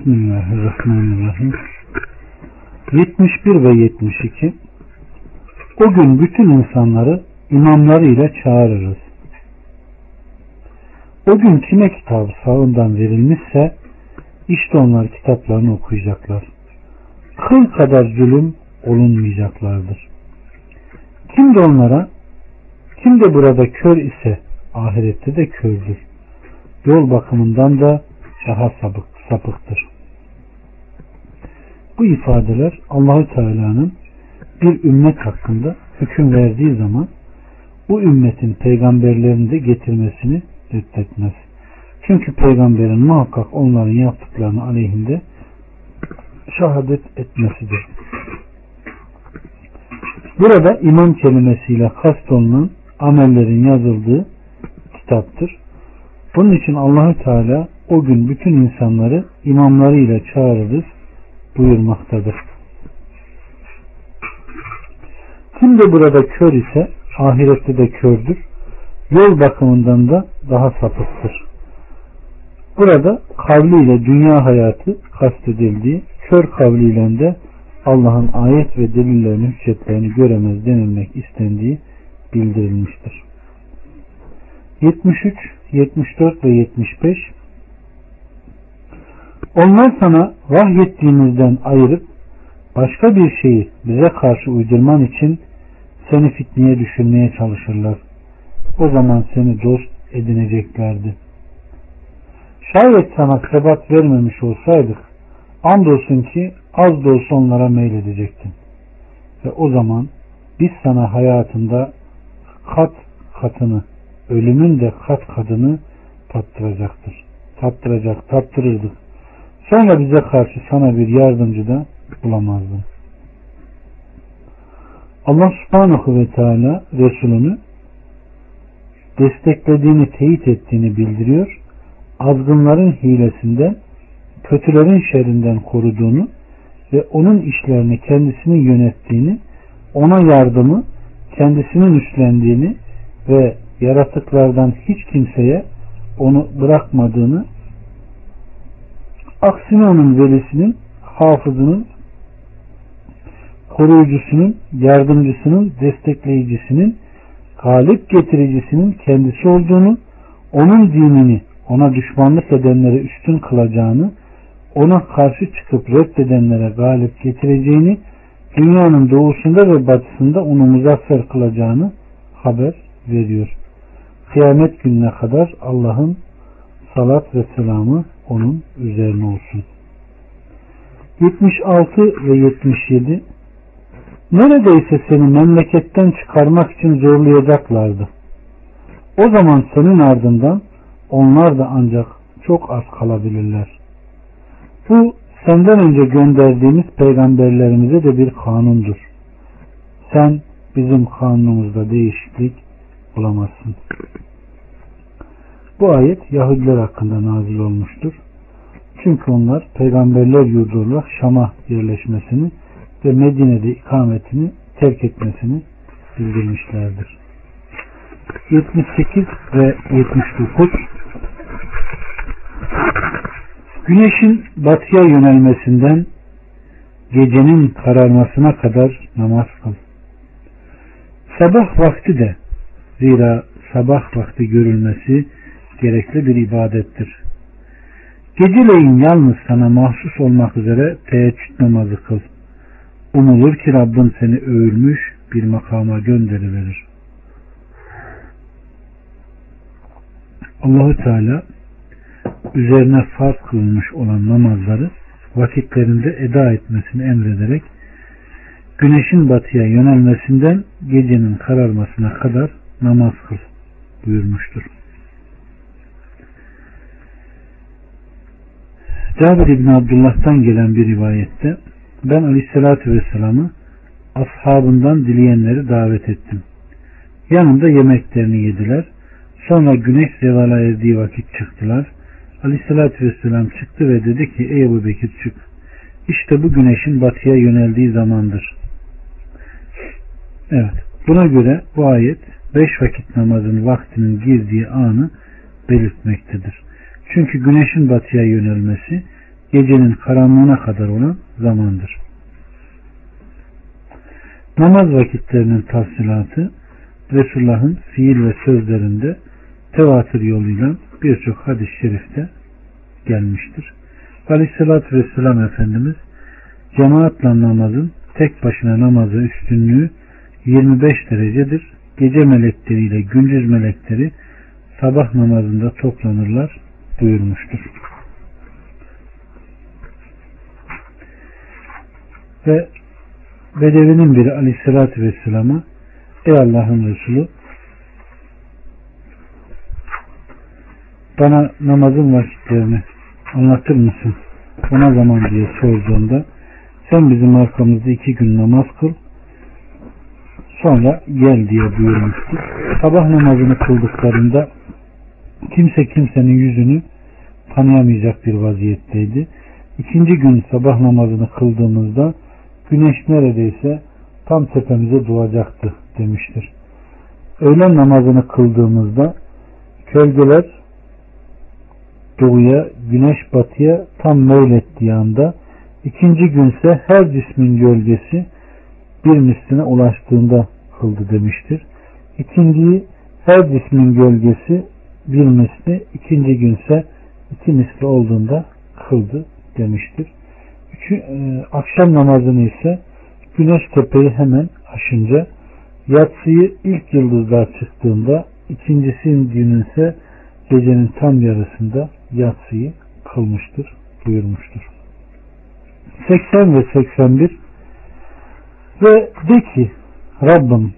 Bismillahirrahmanirrahim. 71 ve 72 O gün bütün insanları imamlarıyla çağırırız. O gün kime kitabı sağından verilmişse işte onlar kitaplarını okuyacaklar. Kıl kadar zulüm olunmayacaklardır. Kim de onlara kim de burada kör ise ahirette de kördür. Yol bakımından da daha sapık, sapıktır. Bu ifadeler Allahü Teala'nın bir ümmet hakkında hüküm verdiği zaman bu ümmetin peygamberlerini de getirmesini reddetmez. Çünkü peygamberin muhakkak onların yaptıklarını aleyhinde şehadet etmesidir. Burada iman kelimesiyle kast olunan amellerin yazıldığı kitaptır. Bunun için Allahü Teala o gün bütün insanları imamlarıyla çağırırız buyurmaktadır. Kim de burada kör ise ahirette de kördür. Yol bakımından da daha sapıktır. Burada kavliyle dünya hayatı kastedildiği, kör kavliyle de Allah'ın ayet ve delillerini, hüccetlerini göremez denilmek istendiği bildirilmiştir. 73, 74 ve 75 Onlar sana vahyettiğimizden ayırıp başka bir şeyi bize karşı uydurman için seni fitneye düşürmeye çalışırlar. O zaman seni dost edineceklerdi. Şayet sana sebat vermemiş olsaydık andolsun ki az da olsa onlara meyledecektin. Ve o zaman biz sana hayatında kat katını ölümün de kat kadını tattıracaktır. Tattıracak, tattırırdık. Sonra bize karşı sana bir yardımcı da bulamazdın. Allah subhanahu ve teala Resulünü desteklediğini, teyit ettiğini bildiriyor. Azgınların hilesinden, kötülerin şerrinden koruduğunu ve onun işlerini kendisinin yönettiğini, ona yardımı kendisinin üstlendiğini ve yaratıklardan hiç kimseye onu bırakmadığını aksine onun velisinin hafızının koruyucusunun, yardımcısının, destekleyicisinin, galip getiricisinin kendisi olduğunu, onun dinini ona düşmanlık edenlere üstün kılacağını, ona karşı çıkıp reddedenlere galip getireceğini, dünyanın doğusunda ve batısında onu muzaffer kılacağını haber veriyor. Kıyamet gününe kadar Allah'ın salat ve selamı onun üzerine olsun. 76 ve 77 Neredeyse seni memleketten çıkarmak için zorlayacaklardı. O zaman senin ardından onlar da ancak çok az kalabilirler. Bu senden önce gönderdiğimiz peygamberlerimize de bir kanundur. Sen bizim kanunumuzda değişiklik bulamazsın. Bu ayet Yahudiler hakkında nazil olmuştur. Çünkü onlar peygamberler yurdu olarak Şam'a yerleşmesini ve Medine'de ikametini terk etmesini bildirmişlerdir. 78 ve 79 Güneşin batıya yönelmesinden gecenin kararmasına kadar namaz kıl. Sabah vakti de zira sabah vakti görülmesi gerekli bir ibadettir. Geceleyin yalnız sana mahsus olmak üzere teheccüd namazı kıl. Umulur ki Rabbin seni övülmüş bir makama gönderiverir. Allahu Teala üzerine farz kılınmış olan namazları vakitlerinde eda etmesini emrederek güneşin batıya yönelmesinden gecenin kararmasına kadar namaz kıl buyurmuştur. Cabir İbni Abdullah'tan gelen bir rivayette ben Aleyhisselatü Vesselam'ı ashabından dileyenleri davet ettim. Yanında yemeklerini yediler. Sonra güneş zevala erdiği vakit çıktılar. Aleyhisselatü Vesselam çıktı ve dedi ki ey Ebu Bekir çık. İşte bu güneşin batıya yöneldiği zamandır. Evet. Buna göre bu ayet beş vakit namazın vaktinin girdiği anı belirtmektedir. Çünkü güneşin batıya yönelmesi gecenin karanlığına kadar olan zamandır. Namaz vakitlerinin tafsilatı Resulullah'ın fiil ve sözlerinde tevatür yoluyla birçok hadis-i şerifte gelmiştir. Aleyhissalatü Vesselam Efendimiz cemaatle namazın tek başına namazı üstünlüğü 25 derecedir. Gece melekleriyle gündüz melekleri sabah namazında toplanırlar buyurmuştur. Ve Bedevinin biri aleyhissalatü vesselama Ey Allah'ın Resulü bana namazın vakitlerini anlatır mısın? Ona zaman diye sorduğunda sen bizim arkamızda iki gün namaz kıl sonra gel diye buyurmuştu. Sabah namazını kıldıklarında kimse kimsenin yüzünü tanıyamayacak bir vaziyetteydi. İkinci gün sabah namazını kıldığımızda güneş neredeyse tam tepemize doğacaktı demiştir. Öğlen namazını kıldığımızda gölgeler doğuya, güneş batıya tam meylettiği anda ikinci günse her cismin gölgesi bir misline ulaştığında kıldı demiştir. İkinciyi her cismin gölgesi bir misli, ikinci günse iki misli olduğunda kıldı demiştir. Üçü, e, akşam namazını ise güneş tepeyi hemen aşınca yatsıyı ilk yıldızlar çıktığında ikincisinin günü ise gecenin tam yarısında yatsıyı kılmıştır buyurmuştur. 80 ve 81 ve de ki Rabbim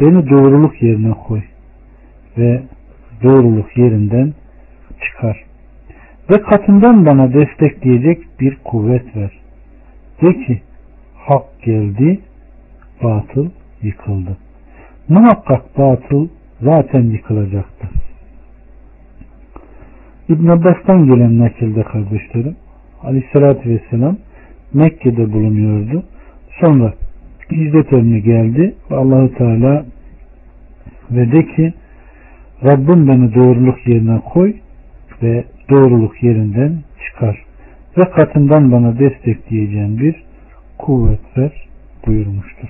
beni doğruluk yerine koy ve doğruluk yerinden çıkar. Ve katından bana destekleyecek bir kuvvet ver. De ki hak geldi, batıl yıkıldı. Muhakkak batıl zaten yıkılacaktı. İbn Abbas'tan gelen nakilde kardeşlerim Aleyhisselatü Vesselam Mekke'de bulunuyordu. Sonra hicret emri geldi ve Allahu Teala ve de ki Rabbim beni doğruluk yerine koy ve doğruluk yerinden çıkar ve katından bana destekleyeceğin bir kuvvet ver buyurmuştur.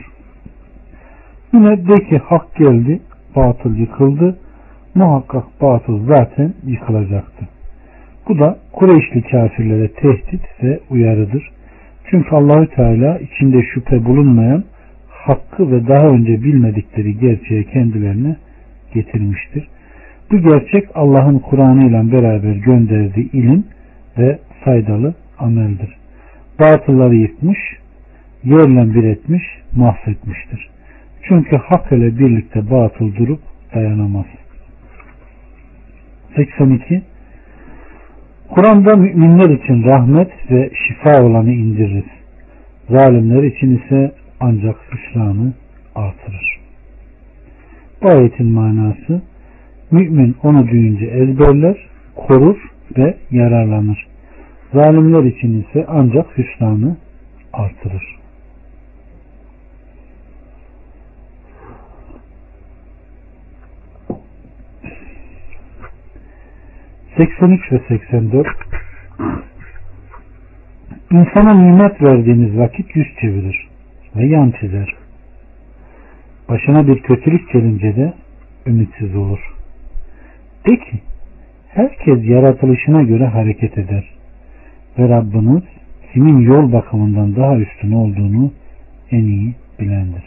Yine de ki hak geldi, batıl yıkıldı. Muhakkak batıl zaten yıkılacaktı. Bu da Kureyşli kafirlere tehdit ve uyarıdır. Çünkü Allahü Teala içinde şüphe bulunmayan hakkı ve daha önce bilmedikleri gerçeği kendilerine getirmiştir. Bu gerçek Allah'ın Kur'an'ı ile beraber gönderdiği ilim ve faydalı ameldir. Batılları yıkmış, yerle bir etmiş, mahvetmiştir. Çünkü hak ile birlikte batıl durup dayanamaz. 82 Kur'an'da müminler için rahmet ve şifa olanı indirir. Zalimler için ise ancak hüsranı artırır. Bu ayetin manası mümin onu duyunca ezberler, korur ve yararlanır. Zalimler için ise ancak hüsranı artırır. ...83 ve 84... İnsana nimet verdiğiniz vakit yüz çevirir ve yan çizer. Başına bir kötülük gelince de ümitsiz olur. De ki, herkes yaratılışına göre hareket eder. Ve Rabbiniz kimin yol bakımından daha üstün olduğunu en iyi bilendir.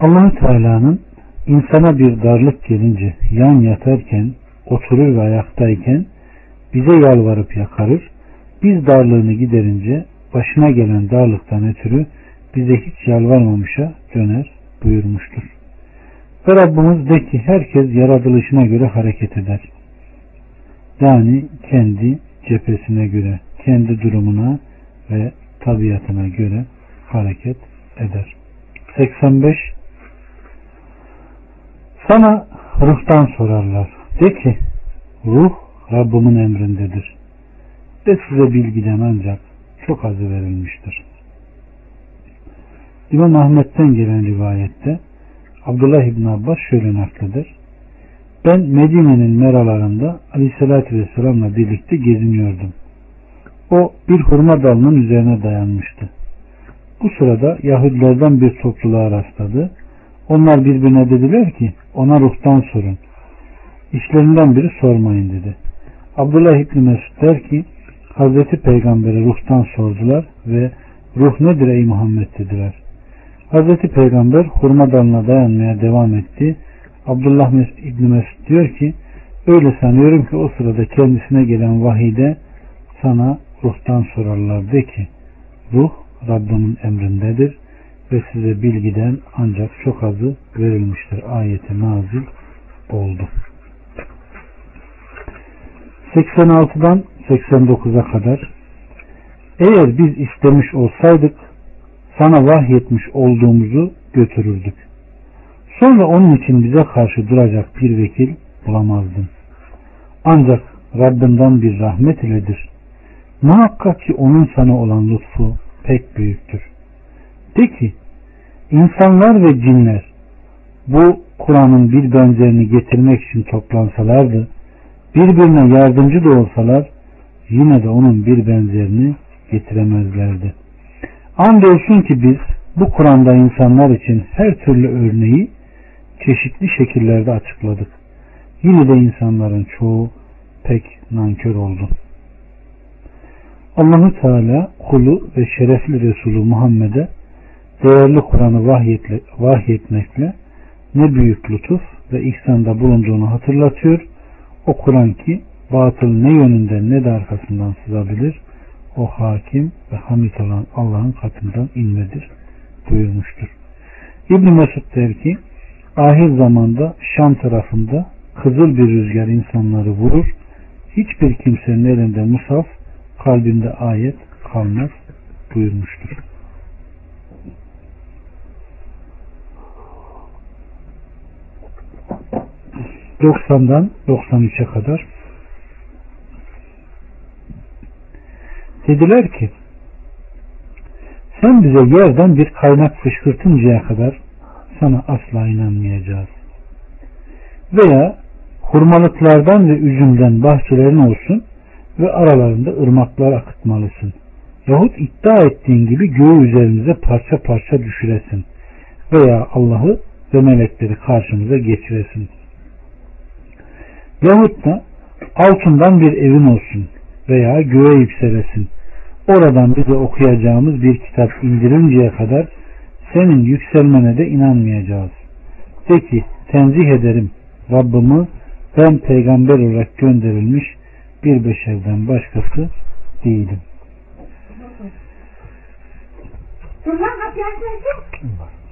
allah Teala'nın insana bir darlık gelince yan yatarken, oturur ve ayaktayken bize yalvarıp yakarır. Biz darlığını giderince başına gelen darlıktan ötürü bize hiç yalvarmamışa döner buyurmuştur. Ve Rabbimiz de ki herkes yaratılışına göre hareket eder. Yani kendi cephesine göre, kendi durumuna ve tabiatına göre hareket eder. 85 Sana ruhtan sorarlar. De ki ruh Rabbimin emrindedir. Ve size bilgiden ancak çok azı verilmiştir. İmam Ahmet'ten gelen rivayette Abdullah İbn Abbas şöyle nakleder. Ben Medine'nin meralarında Aleyhisselatü Vesselam'la birlikte geziniyordum. O bir hurma dalının üzerine dayanmıştı. Bu sırada Yahudilerden bir topluluğa rastladı. Onlar birbirine dediler ki ona ruhtan sorun. İşlerinden biri sormayın dedi. Abdullah İbni Mesud der ki Hazreti Peygamber'e ruhtan sordular ve ruh nedir ey Muhammed dediler. Hazreti Peygamber hurma dalına dayanmaya devam etti. Abdullah İbni Mesud diyor ki öyle sanıyorum ki o sırada kendisine gelen vahide sana ruhtan sorarlar de ki ruh Rabbimin emrindedir ve size bilgiden ancak çok azı verilmiştir. Ayeti nazil oldu. 86'dan 89'a kadar eğer biz istemiş olsaydık sana vahyetmiş olduğumuzu götürürdük. Sonra onun için bize karşı duracak bir vekil bulamazdın. Ancak Rabbinden bir rahmet iledir. Muhakkak ki onun sana olan lütfu pek büyüktür. De ki, insanlar ve cinler bu Kur'an'ın bir benzerini getirmek için toplansalardı, birbirine yardımcı da olsalar, yine de onun bir benzerini getiremezlerdi. Andolsun ki biz bu Kur'an'da insanlar için her türlü örneği çeşitli şekillerde açıkladık. Yine de insanların çoğu pek nankör oldu. Allahu Teala kulu ve şerefli Resulü Muhammed'e değerli Kur'an'ı vahyetmekle ne büyük lütuf ve ihsanda bulunduğunu hatırlatıyor. O Kur'an ki batıl ne yönünden ne de arkasından sızabilir. O hakim ve hamid olan Allah'ın katından inmedir buyurmuştur. İbn Mesud der ki ahir zamanda Şam tarafında kızıl bir rüzgar insanları vurur. Hiçbir kimsenin elinde musaf kalbinde ayet kalmaz buyurmuştur. ...90'dan 93'e kadar... ...dediler ki... ...sen bize yerden bir kaynak fışkırtıncaya kadar... ...sana asla inanmayacağız. Veya... ...hurmalıklardan ve üzümden bahçelerin olsun ve aralarında ırmaklar akıtmalısın. Yahut iddia ettiğin gibi göğü üzerimize parça parça düşüresin. Veya Allah'ı ve melekleri karşımıza geçiresin. Yahut da altından bir evin olsun veya göğe yükselesin. Oradan bize okuyacağımız bir kitap indirinceye kadar senin yükselmene de inanmayacağız. De ki tenzih ederim Rabbimi ben peygamber olarak gönderilmiş bir beşerden başkası değilim. Kapıyı